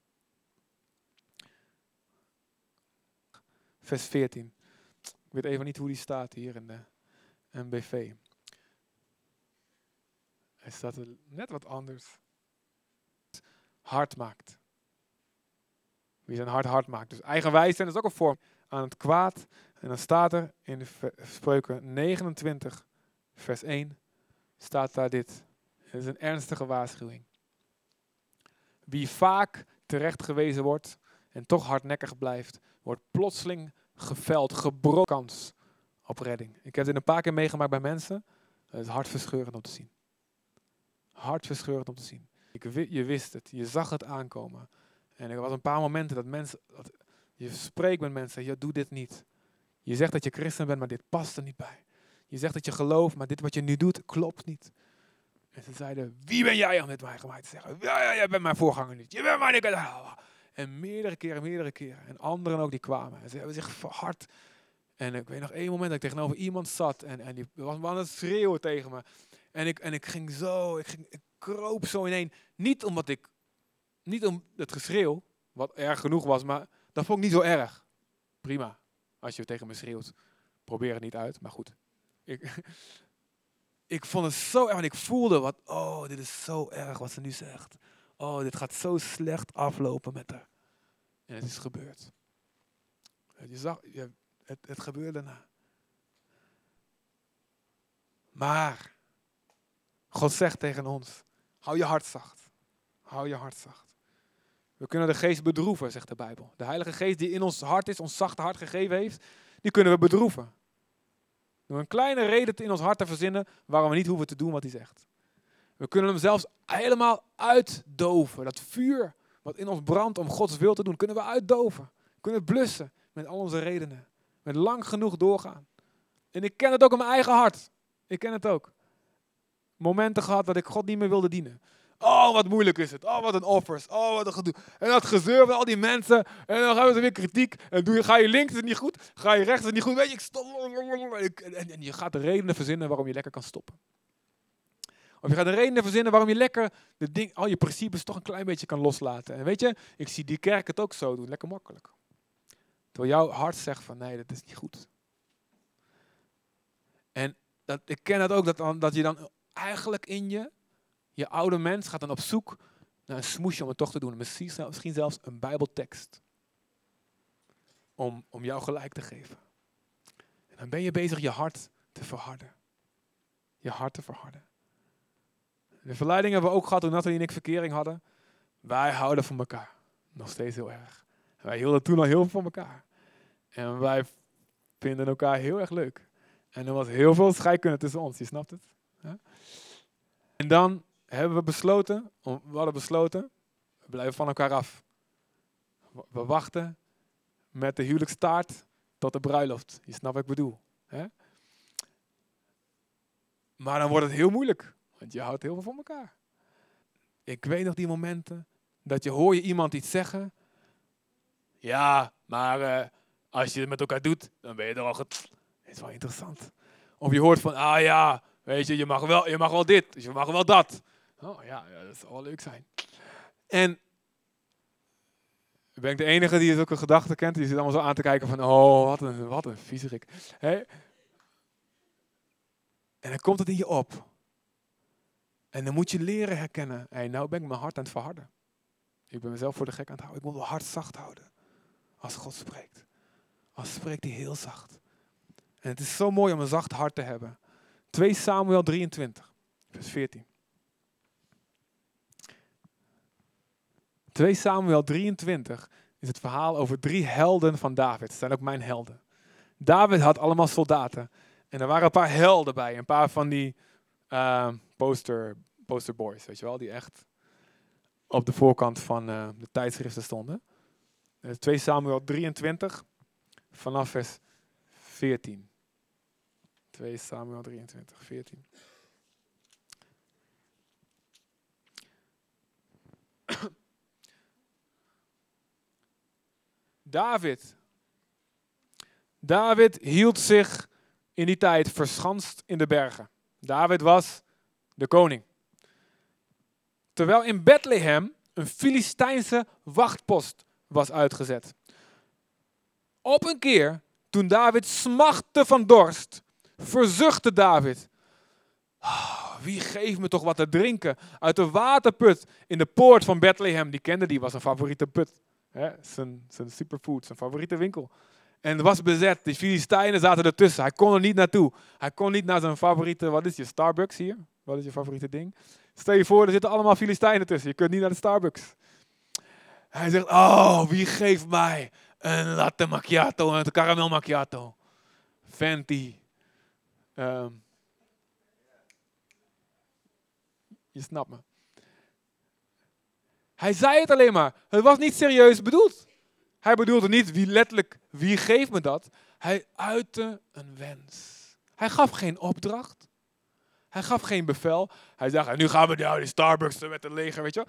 Vers 14. Weet even niet hoe die staat hier in de MBV. Hij staat er net wat anders. Hard maakt. Wie zijn hart hard maakt. Dus eigenwijs zijn is ook een vorm aan het kwaad. En dan staat er in de spreuken 29, vers 1, staat daar dit. Het is een ernstige waarschuwing. Wie vaak terecht gewezen wordt en toch hardnekkig blijft, wordt plotseling geveld, gebroken kans op redding. Ik heb dit een paar keer meegemaakt bij mensen. Het is hartverscheurend om te zien. Hartverscheurend om te zien. Je wist het, je zag het aankomen. En er was een paar momenten dat mensen, dat, je spreekt met mensen, je doe dit niet. Je zegt dat je christen bent, maar dit past er niet bij. Je zegt dat je gelooft, maar dit wat je nu doet, klopt niet. En ze zeiden, wie ben jij om dit mij te zeggen? Ja, ja, jij bent mijn voorganger niet. Je bent mijn... En meerdere keren, meerdere keren. En anderen ook die kwamen. En ze hebben zich verhard. En ik weet nog één moment dat ik tegenover iemand zat. En, en die was aan het schreeuwen tegen me. En ik, en ik ging zo, ik, ging, ik kroop zo ineen. Niet omdat ik, niet om het geschreeuw, wat erg genoeg was, maar dat vond ik niet zo erg. Prima. Als je tegen me schreeuwt, probeer het niet uit. Maar goed. Ik, ik vond het zo erg. En ik voelde wat, oh, dit is zo erg wat ze nu zegt oh, dit gaat zo slecht aflopen met haar. En het is gebeurd. Je zag, het, het gebeurde daarna. Maar, God zegt tegen ons, hou je hart zacht. Hou je hart zacht. We kunnen de geest bedroeven, zegt de Bijbel. De Heilige Geest die in ons hart is, ons zachte hart gegeven heeft, die kunnen we bedroeven. Door een kleine reden in ons hart te verzinnen waarom we niet hoeven te doen wat hij zegt. We kunnen hem zelfs helemaal uitdoven. Dat vuur wat in ons brandt om Gods wil te doen, kunnen we uitdoven. Kunnen blussen met al onze redenen. Met lang genoeg doorgaan. En ik ken het ook in mijn eigen hart. Ik ken het ook. Momenten gehad dat ik God niet meer wilde dienen. Oh, wat moeilijk is het. Oh, wat een offers. Oh, wat een gedoe. En dat gezeur van al die mensen. En dan hebben ze weer kritiek. En doe je, ga je links, is het niet goed. Ga je rechts, is het niet goed. Weet je, ik stop. En, en je gaat de redenen verzinnen waarom je lekker kan stoppen. Of je gaat een reden verzinnen waarom je lekker de ding, al je principes toch een klein beetje kan loslaten. En weet je, ik zie die kerk het ook zo doen, lekker makkelijk. Terwijl jouw hart zegt van nee, dat is niet goed. En dat, ik ken het ook, dat, dat je dan eigenlijk in je, je oude mens gaat dan op zoek naar een smoesje om het toch te doen. Misschien, misschien zelfs een bijbeltekst. Om, om jou gelijk te geven. En dan ben je bezig je hart te verharden. Je hart te verharden. De verleiding hebben we ook gehad toen Nathalie en ik verkering hadden. Wij houden van elkaar. Nog steeds heel erg. Wij hielden toen al heel veel van elkaar. En wij vinden elkaar heel erg leuk. En er was heel veel scheikunde tussen ons, je snapt het. En dan hebben we besloten, we hadden besloten, we blijven van elkaar af. We wachten met de huwelijkstaart tot de bruiloft. Je snapt wat ik bedoel. Hè? Maar dan wordt het heel moeilijk. Want je houdt heel veel van elkaar. Ik weet nog die momenten dat je hoor je iemand iets zeggen. Ja, maar uh, als je het met elkaar doet, dan ben je er al Het is wel interessant. Of je hoort van, ah ja, weet je, je mag wel, je mag wel dit, dus je mag wel dat. Oh ja, ja dat zou wel leuk zijn. En ben ik de enige die zulke gedachten kent? Die zit allemaal zo aan te kijken van, oh, wat een, wat een viezerik. En dan komt het in je op. En dan moet je leren herkennen. Hey, nou ben ik mijn hart aan het verharden. Ik ben mezelf voor de gek aan het houden. Ik moet mijn hart zacht houden. Als God spreekt. Als spreekt hij heel zacht. En het is zo mooi om een zacht hart te hebben. 2 Samuel 23, vers 14. 2 Samuel 23 is het verhaal over drie helden van David. Dat zijn ook mijn helden. David had allemaal soldaten. En er waren een paar helden bij. Een paar van die uh, poster, poster boys, weet je wel. Die echt op de voorkant van uh, de tijdschriften stonden. 2 Samuel 23, vanaf vers 14. 2 Samuel 23, 14. David. David hield zich in die tijd verschanst in de bergen. David was de koning. Terwijl in Bethlehem een Filistijnse wachtpost was uitgezet. Op een keer, toen David smachtte van dorst, verzuchtte David. Oh, wie geeft me toch wat te drinken uit de waterput in de poort van Bethlehem? Die kende die, was een favoriete put. Zijn superfood, zijn favoriete winkel. En het was bezet. De Filistijnen zaten ertussen. Hij kon er niet naartoe. Hij kon niet naar zijn favoriete, wat is je, Starbucks hier? Wat is je favoriete ding? Stel je voor, er zitten allemaal Filistijnen tussen. Je kunt niet naar de Starbucks. Hij zegt, oh, wie geeft mij een latte macchiato, een caramel macchiato? Fenty. Um, je snapt me. Hij zei het alleen maar. Het was niet serieus bedoeld. Hij bedoelde niet wie letterlijk, wie geeft me dat? Hij uitte een wens. Hij gaf geen opdracht. Hij gaf geen bevel. Hij zei, nu gaan we naar die Starbucks met het leger, weet je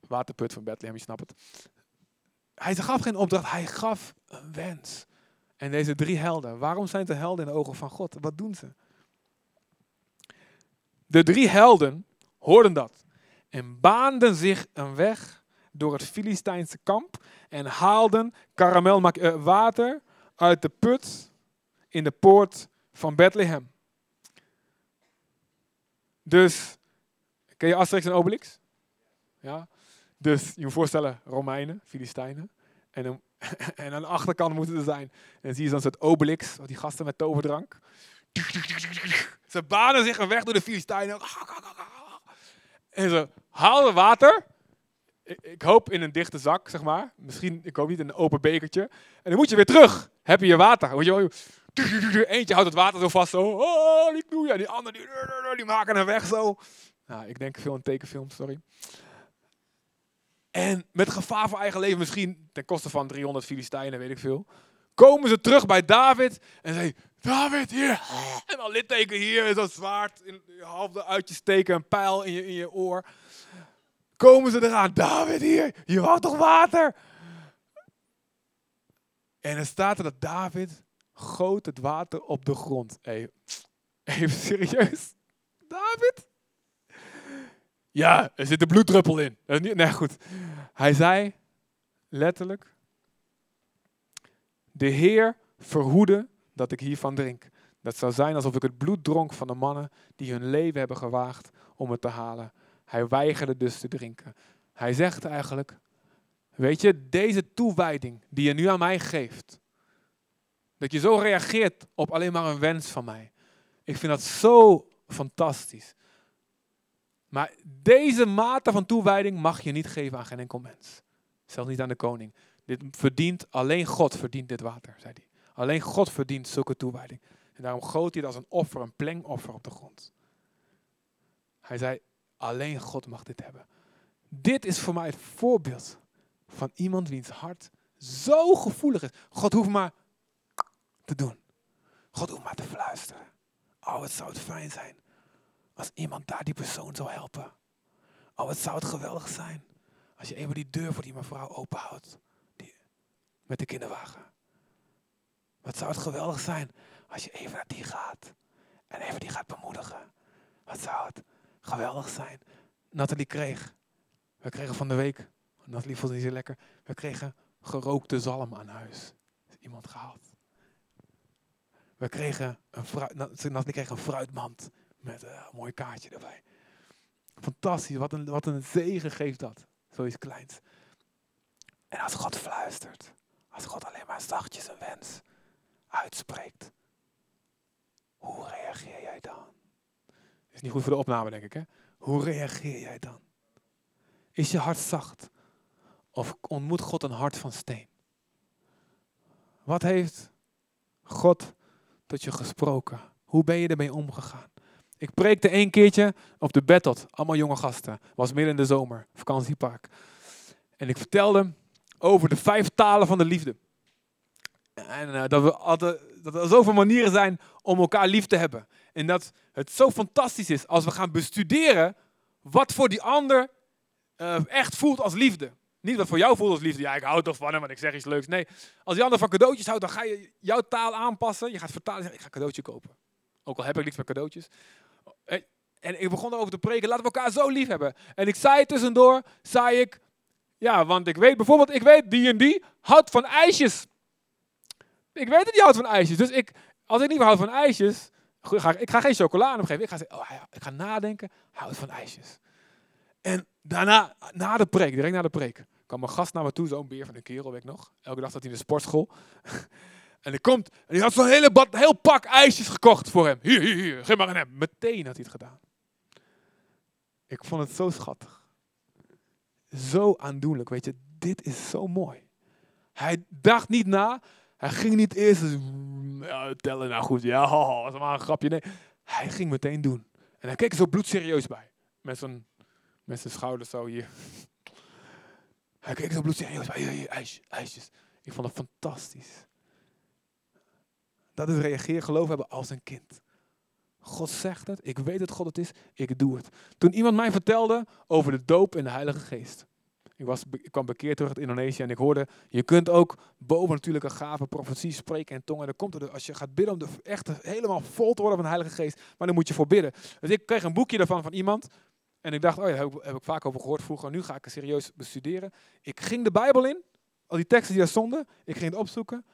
Waterput van Bethlehem, je snapt het. Hij gaf geen opdracht, hij gaf een wens. En deze drie helden, waarom zijn ze helden in de ogen van God? Wat doen ze? De drie helden hoorden dat en baanden zich een weg door het Filistijnse kamp en haalden karamel eh, water uit de put in de poort van Bethlehem. Dus, ken je Asterix en Obelix? Ja. Dus je moet voorstellen, Romeinen, Filistijnen. En, en aan de achterkant moeten er zijn. En dan zie je zo'n soort Obelix, die gasten met toverdrank. Ze banen zich een weg door de Filistijnen. En ze haalden water. Ik, hoop in een dichte zak, zeg maar. Misschien, ik hoop niet in een open bekertje. En dan moet je weer terug. Heb je je water. Moet je, eentje houdt het water zo vast. Zo. Oh, die knoeien. Die andere, die, die maken een weg zo. Nou, ik denk veel een tekenfilm, sorry. En met gevaar voor eigen leven, misschien ten koste van 300 Filistijnen, weet ik veel. Komen ze terug bij David en zeggen: David, hier. En dan litteken hier, en zo'n zwaard in je halve uit je steken, een pijl in je, in je oor. Komen ze eraan, David, hier, je wou toch water? En er staat er dat David goot het water op de grond. Even, even serieus? David? Ja, er zit een bloeddruppel in. Nee, goed. Hij zei letterlijk: De Heer verhoede dat ik hiervan drink. Dat zou zijn alsof ik het bloed dronk van de mannen die hun leven hebben gewaagd om het te halen. Hij weigerde dus te drinken. Hij zegt eigenlijk: Weet je, deze toewijding die je nu aan mij geeft, dat je zo reageert op alleen maar een wens van mij. Ik vind dat zo fantastisch. Maar deze mate van toewijding mag je niet geven aan geen enkel mens. Zelfs niet aan de koning. Dit verdient, alleen God verdient dit water, zei hij. Alleen God verdient zulke toewijding. En daarom goot hij het als een offer, een plengoffer op de grond. Hij zei, alleen God mag dit hebben. Dit is voor mij het voorbeeld van iemand wiens hart zo gevoelig is. God hoeft maar te doen. God hoeft maar te fluisteren. Oh, het zou het fijn zijn als iemand daar die persoon zou helpen. Oh, wat zou het geweldig zijn als je even die deur voor die mevrouw openhoudt. Die, met de kinderwagen. Wat zou het geweldig zijn als je even naar die gaat. En even die gaat bemoedigen. Wat zou het geweldig zijn. Nathalie kreeg. We kregen van de week. Nathalie vond het niet zo lekker. We kregen gerookte zalm aan huis. Is iemand gehaald. We kregen een fruit, Nathalie kreeg een fruitmand met een mooi kaartje erbij. Fantastisch, wat een, wat een zegen geeft dat. Zoiets kleins. En als God fluistert, als God alleen maar zachtjes een wens uitspreekt, Hoe reageer jij dan? Is niet goed voor de opname, denk ik. Hè? Hoe reageer jij dan? Is je hart zacht? Of ontmoet God een hart van steen? Wat heeft God tot je gesproken? Hoe ben je ermee omgegaan? Ik preekte één keertje op de Bettot. Allemaal jonge gasten. Was midden in de zomer. Vakantiepark. En ik vertelde over de vijf talen van de liefde. En uh, dat, we altijd, dat er zoveel manieren zijn om elkaar lief te hebben. En dat het zo fantastisch is als we gaan bestuderen wat voor die ander uh, echt voelt als liefde. Niet wat voor jou voelt als liefde. Ja, ik hou toch van hem, want ik zeg iets leuks. Nee, als die ander van cadeautjes houdt, dan ga je jouw taal aanpassen. Je gaat vertalen. Ik ga een cadeautje kopen. Ook al heb ik niks met cadeautjes. En ik begon erover te preken. Laten we elkaar zo lief hebben. En ik zei tussendoor, zei ik, ja, want ik weet bijvoorbeeld, ik weet die en die houdt van ijsjes. Ik weet dat die houdt van ijsjes. Dus ik, als ik niet meer houd van ijsjes, ga, ik ga geen chocolade geven. Ik ga zeggen, oh, ik ga nadenken, hij houdt van ijsjes. En daarna, na de preek, direct na de preek, kwam een gast naar me toe, zo'n beer van een kerel, weet ik nog. Elke dag zat hij in de sportschool. en hij komt, en hij had zo'n hele bad, heel pak ijsjes gekocht voor hem. Hier, hier, hier, geef maar aan hem. Meteen had hij het gedaan. Ik vond het zo schattig. Zo aandoenlijk, weet je. Dit is zo mooi. Hij dacht niet na. Hij ging niet eerst ja, tellen. Nou goed, ja, was maar een grapje. Nee, hij ging meteen doen. En hij keek er zo bloedserieus bij. Met zijn, met zijn schouders zo hier. Hij keek zo bloedserieus bij. Ijsjes. Ik vond het fantastisch. Dat is reageer, geloof hebben als een kind. God zegt het, ik weet dat God het is, ik doe het. Toen iemand mij vertelde over de doop in de Heilige Geest. Ik, was, kwam bekeerd terug uit Indonesië en ik hoorde, je kunt ook boven natuurlijke gaven, profetie, spreken en tongen. En dan komt er, als je gaat bidden om de, echt helemaal vol te worden van de Heilige Geest, maar dan moet je voor bidden. Dus ik kreeg een boekje daarvan van iemand en ik dacht, oh ja, daar heb, heb ik vaak over gehoord vroeger, nu ga ik het serieus bestuderen. Ik ging de Bijbel in, al die teksten die daar stonden, ik ging het opzoeken.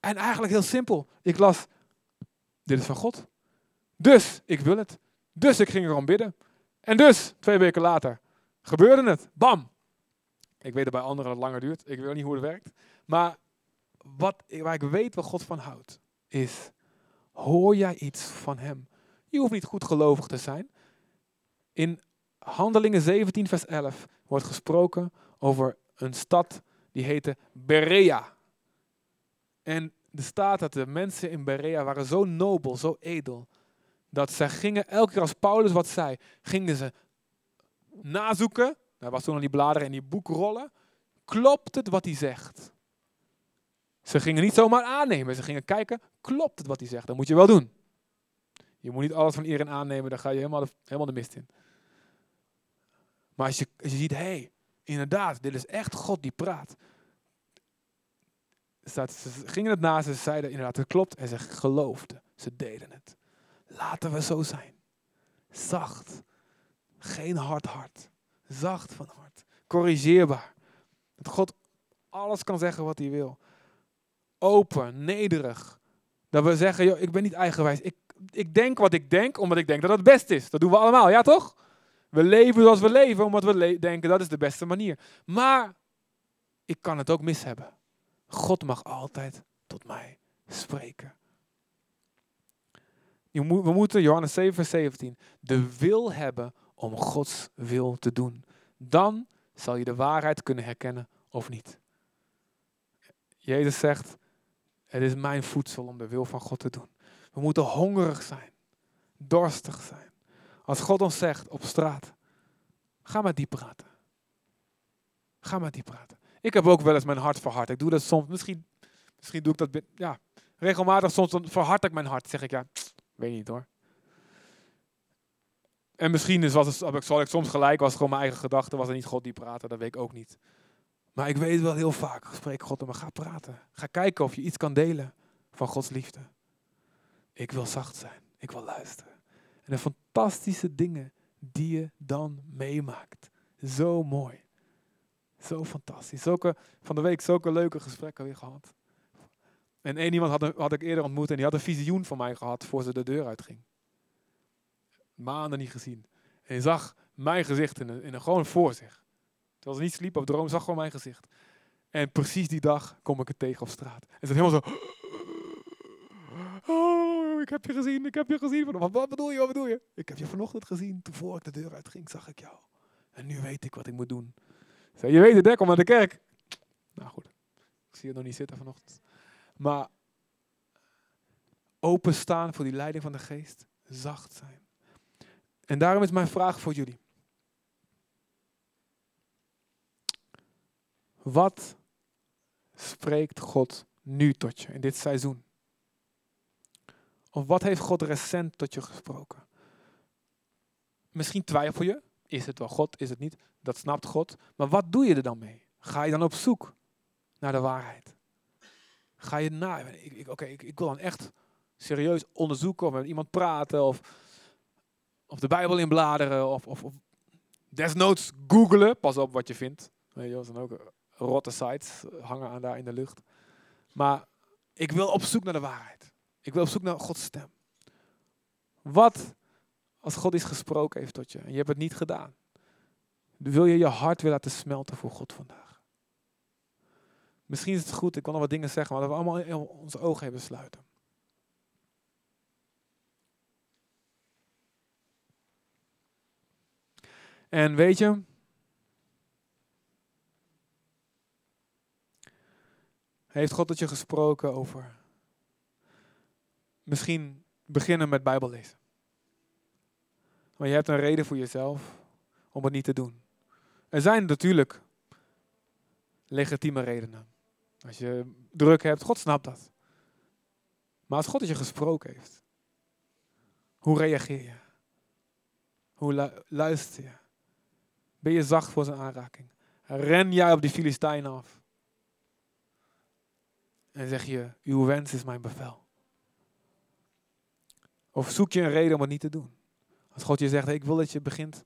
En eigenlijk heel simpel, ik las, dit is van God. Dus ik wil het. Dus ik ging erom bidden. En dus, twee weken later, gebeurde het. Bam! Ik weet dat bij anderen het langer duurt. Ik weet niet hoe het werkt. Maar wat, waar ik weet wat God van houdt, is, hoor jij iets van Hem? Je hoeft niet goed gelovig te zijn. In Handelingen 17, vers 11 wordt gesproken over een stad die heette Berea. En er staat dat de mensen in Berea waren zo nobel, zo edel, dat ze gingen, elke keer als Paulus wat zei, gingen ze nazoeken. Daar was toen al die bladeren in die boek rollen. Klopt het wat hij zegt? Ze gingen niet zomaar aannemen. Ze gingen kijken, klopt het wat hij zegt? Dat moet je wel doen. Je moet niet alles van iedereen aannemen, dan ga je helemaal de, helemaal de mist in. Maar als je, als je ziet, hé, hey, inderdaad, dit is echt God die praat. Ze gingen het na, ze zeiden inderdaad, het klopt. En ze geloofden, ze deden het. Laten we zo zijn. Zacht. Geen hard hart. Zacht van hart. Corrigeerbaar. Dat God alles kan zeggen wat hij wil. Open, nederig. Dat we zeggen, joh, ik ben niet eigenwijs. Ik, ik denk wat ik denk, omdat ik denk dat het best is. Dat doen we allemaal, ja toch? We leven zoals we leven, omdat we denken dat is de beste manier. Maar ik kan het ook mis hebben. God mag altijd tot mij spreken. We moeten, Johannes 7, vers 17, de wil hebben om Gods wil te doen. Dan zal je de waarheid kunnen herkennen of niet. Jezus zegt, het is mijn voedsel om de wil van God te doen. We moeten hongerig zijn, dorstig zijn. Als God ons zegt op straat, ga met die praten. Ga met die praten. Ik heb ook wel eens mijn hart verhard. Ik doe dat soms, misschien, misschien doe ik dat ja, regelmatig. Soms verhard ik mijn hart. Zeg ik ja, Weet niet hoor. En misschien is, was het, zal ik soms gelijk, was gewoon mijn eigen gedachte, was er niet God die praatte, dat weet ik ook niet. Maar ik weet wel heel vaak, spreek God om me, ga praten. Ga kijken of je iets kan delen van Gods liefde. Ik wil zacht zijn, ik wil luisteren. En de fantastische dingen die je dan meemaakt. Zo mooi. Zo fantastisch. Zulke, van de week zulke leuke gesprekken weer gehad. En één iemand had, had ik eerder ontmoet en die had een visioen van mij gehad voor ze de deur uitging. Maanden niet gezien. En zag mijn gezicht in een, in een, gewoon voor zich. Terwijl ze niet sliep of droom, zag gewoon mijn gezicht. En precies die dag kom ik het tegen op straat. En ze helemaal zo... Oh, ik heb je gezien, ik heb je gezien. Wat, wat bedoel je, wat bedoel je? Ik heb je vanochtend gezien, toen voor ik de deur uitging, zag ik jou. En nu weet ik wat ik moet doen. Zei, je weet het hè, kom naar de kerk. Nou goed, ik zie het nog niet zitten vanochtend. Maar openstaan voor die leiding van de geest, zacht zijn. En daarom is mijn vraag voor jullie. Wat spreekt God nu tot je in dit seizoen? Of wat heeft God recent tot je gesproken? Misschien twijfel je. Is het wel God? Is het niet? Dat snapt God. Maar wat doe je er dan mee? Ga je dan op zoek naar de waarheid? Ga je na? Oké, ik, ik, wil dan echt serieus onderzoeken of met iemand praten of, of de Bijbel inbladeren of, of, of desnoods googelen. Pas op wat je vindt. Weet je, dat zijn ook rotte sites hangen aan daar in de lucht. Maar ik wil op zoek naar de waarheid. Ik wil op zoek naar Gods stem. Wat als God iets gesproken heeft tot je en je hebt het niet gedaan? Wil je je hart weer laten smelten voor God vandaag? Misschien is het goed, ik kan nog wat dingen zeggen, maar dat we allemaal onze ogen hebben sluiten. En weet je, heeft God tot je gesproken over misschien beginnen met Bijbel lezen. Maar je hebt een reden voor jezelf om het niet te doen. Er zijn natuurlijk legitieme redenen. Als je druk hebt, God snapt dat. Maar als God het je gesproken heeft, hoe reageer je? Hoe luister je? Ben je zacht voor zijn aanraking? Ren jij op die Filistijn af? En zeg je, uw wens is mijn bevel. Of zoek je een reden om het niet te doen. Als God je zegt, ik wil dat je begint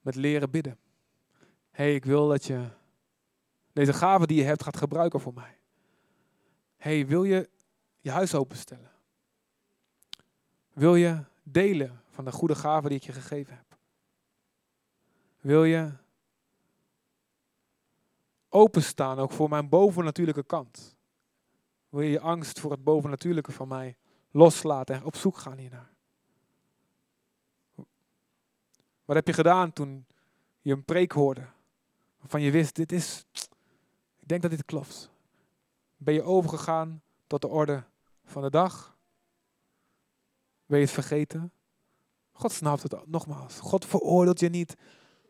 met leren bidden. hey, ik wil dat je deze gave die je hebt gaat gebruiken voor mij. hey, wil je je huis openstellen? Wil je delen van de goede gave die ik je gegeven heb? Wil je openstaan ook voor mijn bovennatuurlijke kant? Wil je je angst voor het bovennatuurlijke van mij loslaten en op zoek gaan hiernaar? Wat heb je gedaan toen je een preek hoorde? Waarvan je wist, dit is, ik denk dat dit klopt. Ben je overgegaan tot de orde van de dag? Ben je het vergeten? God snapt het nogmaals. God veroordeelt je niet.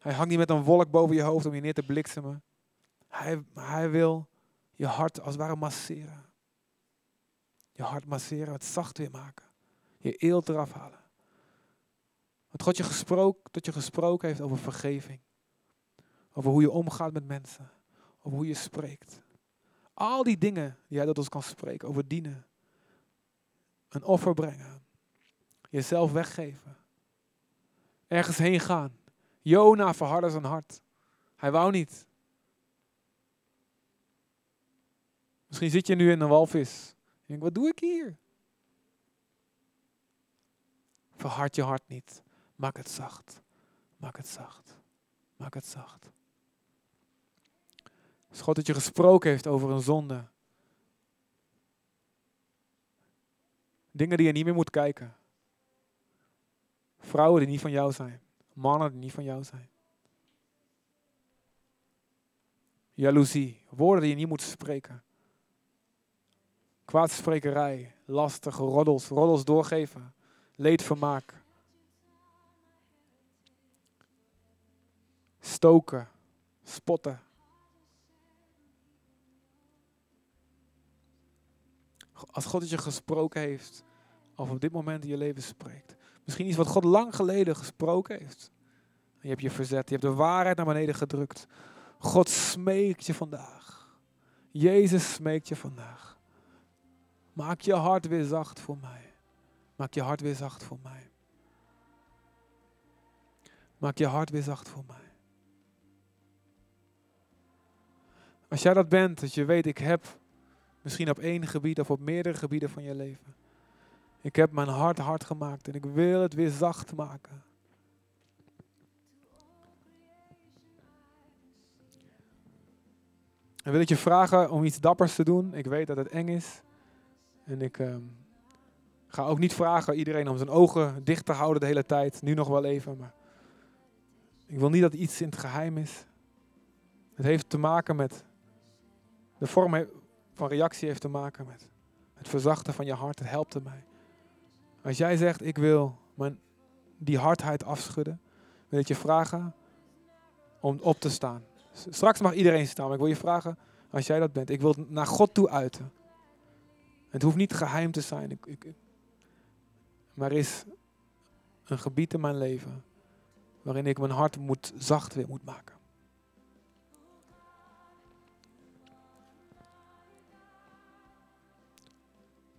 Hij hangt niet met een wolk boven je hoofd om je neer te bliksemen. Hij, hij wil je hart als het ware masseren. Je hart masseren, het zacht weer maken. Je eelt eraf halen. Dat God je gesproken, dat je gesproken heeft over vergeving. Over hoe je omgaat met mensen. Over hoe je spreekt. Al die dingen die hij tot ons kan spreken. Over dienen. Een offer brengen. Jezelf weggeven. Ergens heen gaan. Jona verhardde zijn hart. Hij wou niet. Misschien zit je nu in een walvis. Je denkt, wat doe ik hier? Verhard je hart niet. Maak het zacht. Maak het zacht. Maak het zacht. Als God dat je gesproken heeft over een zonde. Dingen die je niet meer moet kijken. Vrouwen die niet van jou zijn. Mannen die niet van jou zijn. Jaloezie. Woorden die je niet moet spreken. Kwaadsprekerij. Lastige roddels. Roddels doorgeven. Leedvermaak. stoken, spotten. Als God het je gesproken heeft, of op dit moment in je leven spreekt. Misschien iets wat God lang geleden gesproken heeft. Je hebt je verzet, je hebt de waarheid naar beneden gedrukt. God smeekt je vandaag. Jezus smeekt je vandaag. Maak je hart weer zacht voor mij. Maak je hart weer zacht voor mij. Maak je hart weer zacht voor mij. Als jij dat bent, dat je weet, ik heb misschien op één gebied of op meerdere gebieden van je leven. Ik heb mijn hart hard gemaakt en ik wil het weer zacht maken. En wil ik je vragen om iets dappers te doen. Ik weet dat het eng is. En ik, ehm, Ga ook niet vragen iedereen om zijn ogen dicht te houden de hele tijd. Nu nog wel even, maar ik wil niet dat iets in het geheim is. Het heeft te maken met, de vorm van reactie heeft te maken met het verzachten van je hart. Het helpt mij. Als jij zegt, ik wil mijn, die hardheid afschudden, wil ik je vragen om op te staan. Straks mag iedereen staan, maar ik wil je vragen, als jij dat bent, ik wil het naar God toe uiten. Het hoeft niet geheim te zijn, ik, ik, maar er is een gebied in mijn leven waarin ik mijn hart moet, zacht weer moet maken.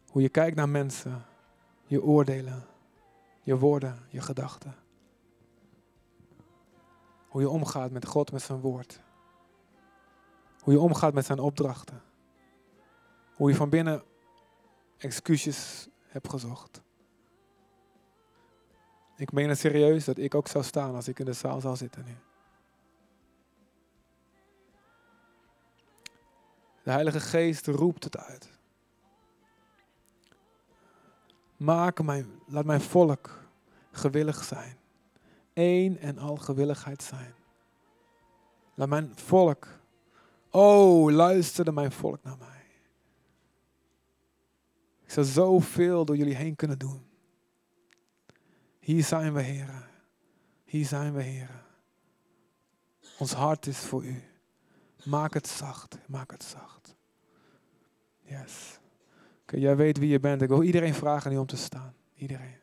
Hoe je kijkt naar mensen, je oordelen, je woorden, je gedachten. Hoe je omgaat met God, met zijn woord. Hoe je omgaat met zijn opdrachten. Hoe je van binnen excuses hebt gezocht. Ik meen het serieus dat ik ook zou staan als ik in de zaal zou zitten nu. De Heilige Geest roept het uit. Maak mijn, laat mijn volk gewillig zijn. Eén en al gewilligheid zijn. Laat mijn volk, oh, luisterde mijn volk naar mij. Ik zou zoveel door jullie heen kunnen doen. Hier zijn we, heren. Hier zijn we, heren. Ons hart is voor u. Maak het zacht. Maak het zacht. Yes. Okay, jij weet wie je bent. Ik wil iedereen vragen nu om te staan. Iedereen.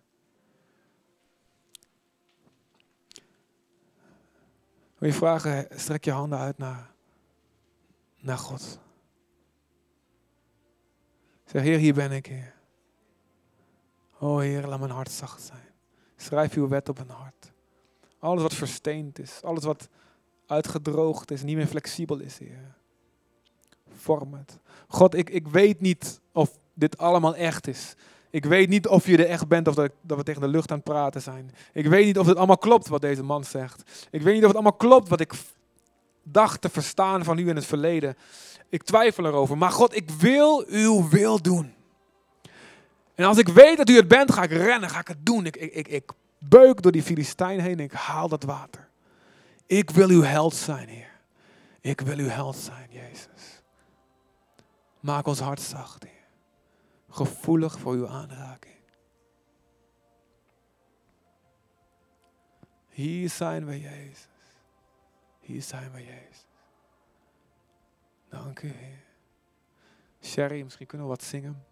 Wil je vragen, strek je handen uit naar, naar God. Zeg, Heer, hier ben ik. Oh Heer, laat mijn hart zacht zijn. Schrijf uw wet op een hart. Alles wat versteend is, alles wat uitgedroogd is, niet meer flexibel is, Heer. Vorm het. God, ik, ik weet niet of dit allemaal echt is. Ik weet niet of je er echt bent of dat, we tegen de lucht aan het praten zijn. Ik weet niet of het allemaal klopt wat deze man zegt. Ik weet niet of het allemaal klopt wat ik dacht te verstaan van u in het verleden. Ik twijfel erover. Maar God, ik wil uw wil doen. En als ik weet dat u het bent, ga ik rennen, ga ik het doen. Ik, ik, ik, ik beuk door die Filistijn heen en ik haal dat water. Ik wil uw held zijn, Heer. Ik wil uw held zijn, Jezus. Maak ons hart zacht, Heer. Gevoelig voor uw aanraking. Hier zijn we, Jezus. Hier zijn we, Jezus. Dank u, Heer. Sherry, misschien kunnen we wat zingen.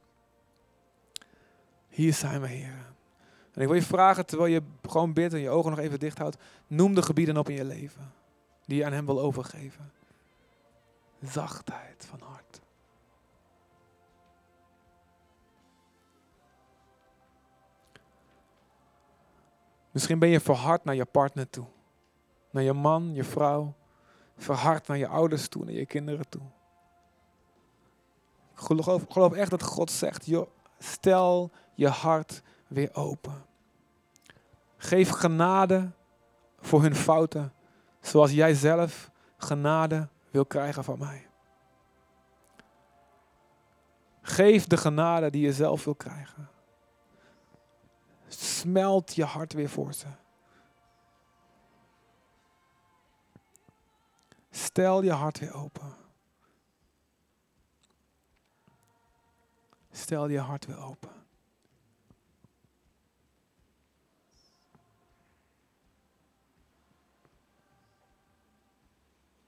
Hier zijn we, Heer. En ik wil je vragen, terwijl je gewoon bidt en je ogen nog even dicht houdt, noem de gebieden op in je leven die je aan Hem wil overgeven. Zachtheid van hart. Misschien ben je verhard naar je partner toe. Naar je man, je vrouw. Verhard naar je ouders toe, naar je kinderen toe. Ik geloof, geloof echt dat God zegt, stel je hart weer open. Geef genade voor hun fouten, zoals jij zelf genade wil krijgen van mij. Geef de genade die je zelf wil krijgen. Smelt je hart weer voor ze. Stel je hart weer open. Stel je hart weer open.